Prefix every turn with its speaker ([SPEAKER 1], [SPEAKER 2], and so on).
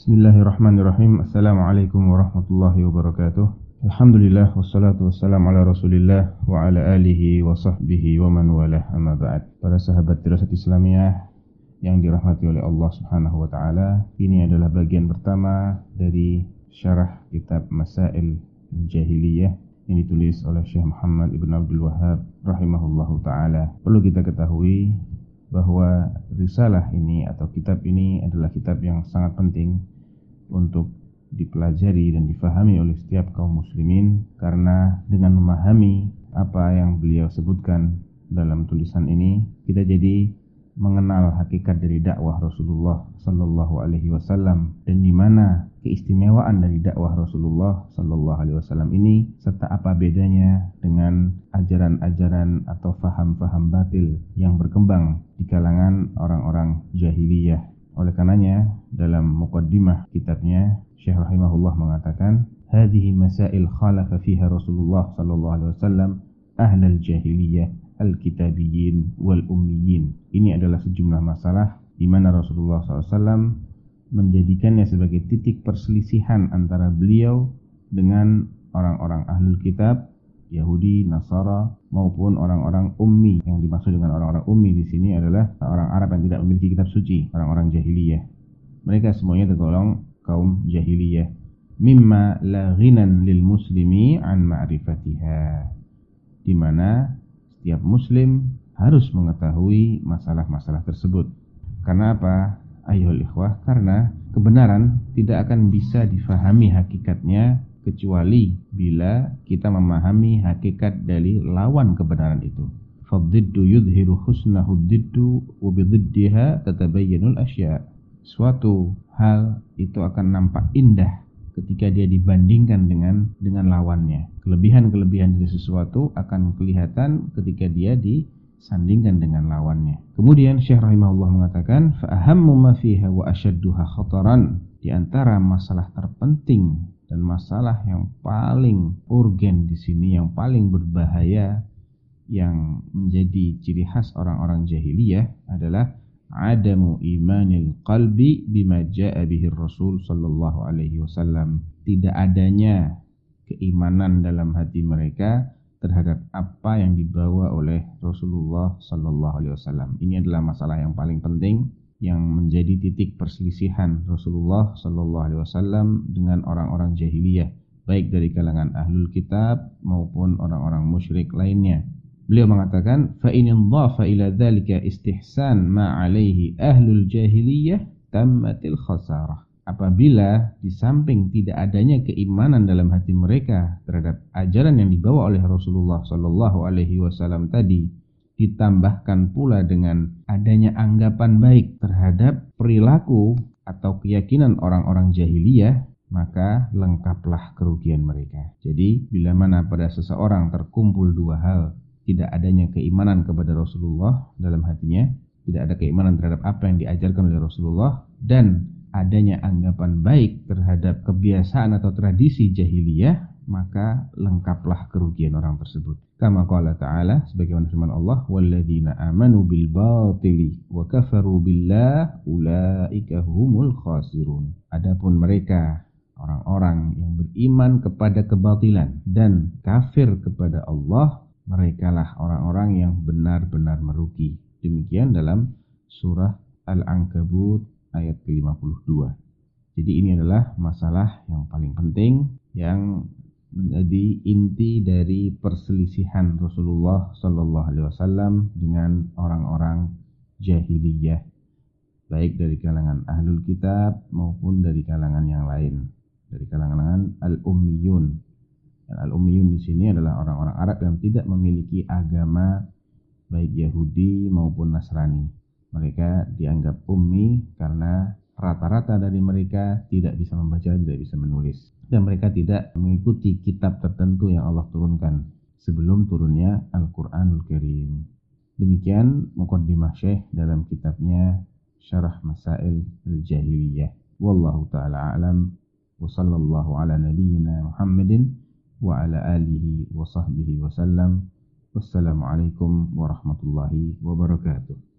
[SPEAKER 1] Bismillahirrahmanirrahim. Assalamualaikum warahmatullahi wabarakatuh. Alhamdulillah wassalatu wassalamu ala Rasulillah wa ala alihi wa sahbihi wa man walah amma ba'd. Para sahabat dirasat Islamiyah yang dirahmati oleh Allah Subhanahu wa taala, ini adalah bagian pertama dari syarah kitab Masail Jahiliyah yang ditulis oleh Syekh Muhammad Ibn Abdul Wahab rahimahullahu taala. Perlu kita ketahui bahwa risalah ini atau kitab ini adalah kitab yang sangat penting untuk dipelajari dan difahami oleh setiap kaum muslimin karena dengan memahami apa yang beliau sebutkan dalam tulisan ini kita jadi mengenal hakikat dari dakwah Rasulullah Sallallahu Alaihi Wasallam dan di mana keistimewaan dari dakwah Rasulullah Sallallahu Alaihi Wasallam ini serta apa bedanya dengan ajaran-ajaran atau faham-faham batil yang berkembang di kalangan orang-orang jahiliyah. Oleh karenanya dalam mukaddimah kitabnya Syekh rahimahullah mengatakan hadhihi masail khalafa fiha Rasulullah sallallahu alaihi wasallam ahlal jahiliyah al-kitabiyyin wal ummiyin. Ini adalah sejumlah masalah di mana Rasulullah SAW menjadikannya sebagai titik perselisihan antara beliau dengan orang-orang ahlul kitab, Yahudi, Nasara maupun orang-orang ummi. Yang dimaksud dengan orang-orang ummi di sini adalah orang Arab yang tidak memiliki kitab suci, orang-orang jahiliyah. Mereka semuanya tergolong kaum jahiliyah. Mimma la lil muslimi an ma'rifatiha. Di mana setiap muslim harus mengetahui masalah-masalah tersebut. Karena apa? Ayol ikhwah, karena kebenaran tidak akan bisa difahami hakikatnya kecuali bila kita memahami hakikat dari lawan kebenaran itu. Fadziddu yudhiru husnahu dziddu wa bididdiha tatabayyanul asya. Suatu hal itu akan nampak indah ketika dia dibandingkan dengan dengan lawannya. Kelebihan-kelebihan dari sesuatu akan kelihatan ketika dia disandingkan dengan lawannya. Kemudian Syekh rahimahullah mengatakan, "Fa'ahammu ma fiha wa khataran." Di antara masalah terpenting dan masalah yang paling urgen di sini, yang paling berbahaya, yang menjadi ciri khas orang-orang jahiliyah adalah adamu imanil qalbi bima jaa bihi Rasul sallallahu alaihi wasallam. Tidak adanya keimanan dalam hati mereka terhadap apa yang dibawa oleh Rasulullah sallallahu alaihi wasallam. Ini adalah masalah yang paling penting yang menjadi titik perselisihan Rasulullah sallallahu alaihi wasallam dengan orang-orang jahiliyah, baik dari kalangan ahlul kitab maupun orang-orang musyrik lainnya. Beliau mengatakan, in dhafa ila dzalika istihsan ma alaihi ahlul jahiliyah tammatil khasarah. Apabila di samping tidak adanya keimanan dalam hati mereka terhadap ajaran yang dibawa oleh Rasulullah Shallallahu Alaihi Wasallam tadi, ditambahkan pula dengan adanya anggapan baik terhadap perilaku atau keyakinan orang-orang jahiliyah, maka lengkaplah kerugian mereka. Jadi, bila mana pada seseorang terkumpul dua hal, tidak adanya keimanan kepada Rasulullah dalam hatinya, tidak ada keimanan terhadap apa yang diajarkan oleh Rasulullah dan adanya anggapan baik terhadap kebiasaan atau tradisi jahiliyah, maka lengkaplah kerugian orang tersebut. Kama qala ta'ala sebagaimana firman Allah, "Walladzina amanu bil batili wa kafaru billah ulaika humul khasirun." Adapun mereka orang-orang yang beriman kepada kebatilan dan kafir kepada Allah merekalah orang-orang yang benar-benar merugi. Demikian dalam surah Al-Ankabut ayat ke-52. Jadi ini adalah masalah yang paling penting yang menjadi inti dari perselisihan Rasulullah Shallallahu Alaihi Wasallam dengan orang-orang jahiliyah, baik dari kalangan ahlul kitab maupun dari kalangan yang lain, dari kalangan al-ummiyun dan al-ummiyun di sini adalah orang-orang Arab yang tidak memiliki agama baik Yahudi maupun Nasrani. Mereka dianggap ummi karena rata-rata dari mereka tidak bisa membaca, tidak bisa menulis. Dan mereka tidak mengikuti kitab tertentu yang Allah turunkan sebelum turunnya Al-Quranul Karim. Demikian Muqaddimah Syekh dalam kitabnya Syarah Masail Al-Jahiliyah. Wallahu ta'ala a'lam wa sallallahu ala nabiyyina Muhammadin وعلى آله وصحبه وسلم. والسلام عليكم ورحمة الله وبركاته.